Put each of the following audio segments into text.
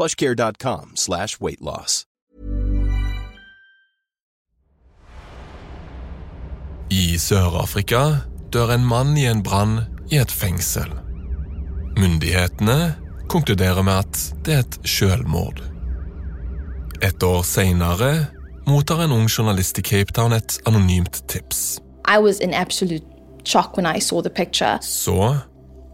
plushcare.com slash weight loss. I Sør-Afrika dør en mann i en brann i et fengsel. Myndighetene konkluderer med at det er et selvmord. Et år senere mottar en ung journalist i Cape Town et anonymt tips. I was in absolute shock when I saw the picture. Så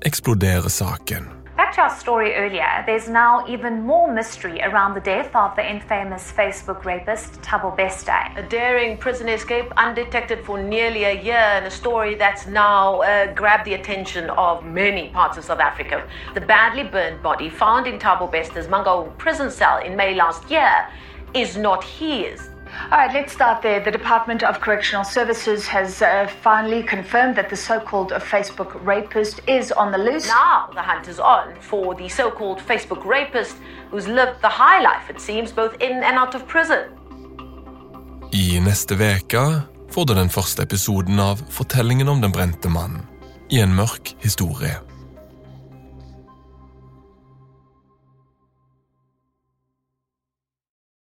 eksploderer saken. To our story earlier, there's now even more mystery around the death of the infamous Facebook rapist Thabo Bester. A daring prison escape undetected for nearly a year and a story that's now uh, grabbed the attention of many parts of South Africa. The badly burned body found in Thabo Bester's Mangaung prison cell in May last year is not his. All right, let's start there. The Department of Correctional Services has uh, finally confirmed that the so called Facebook rapist is on the loose. Now the hunt is on for the so called Facebook rapist who's lived the high life, it seems, both in and out of prison. I neste veke får du den første episoden av Fortellingen om den brente mannen i en mørk historie.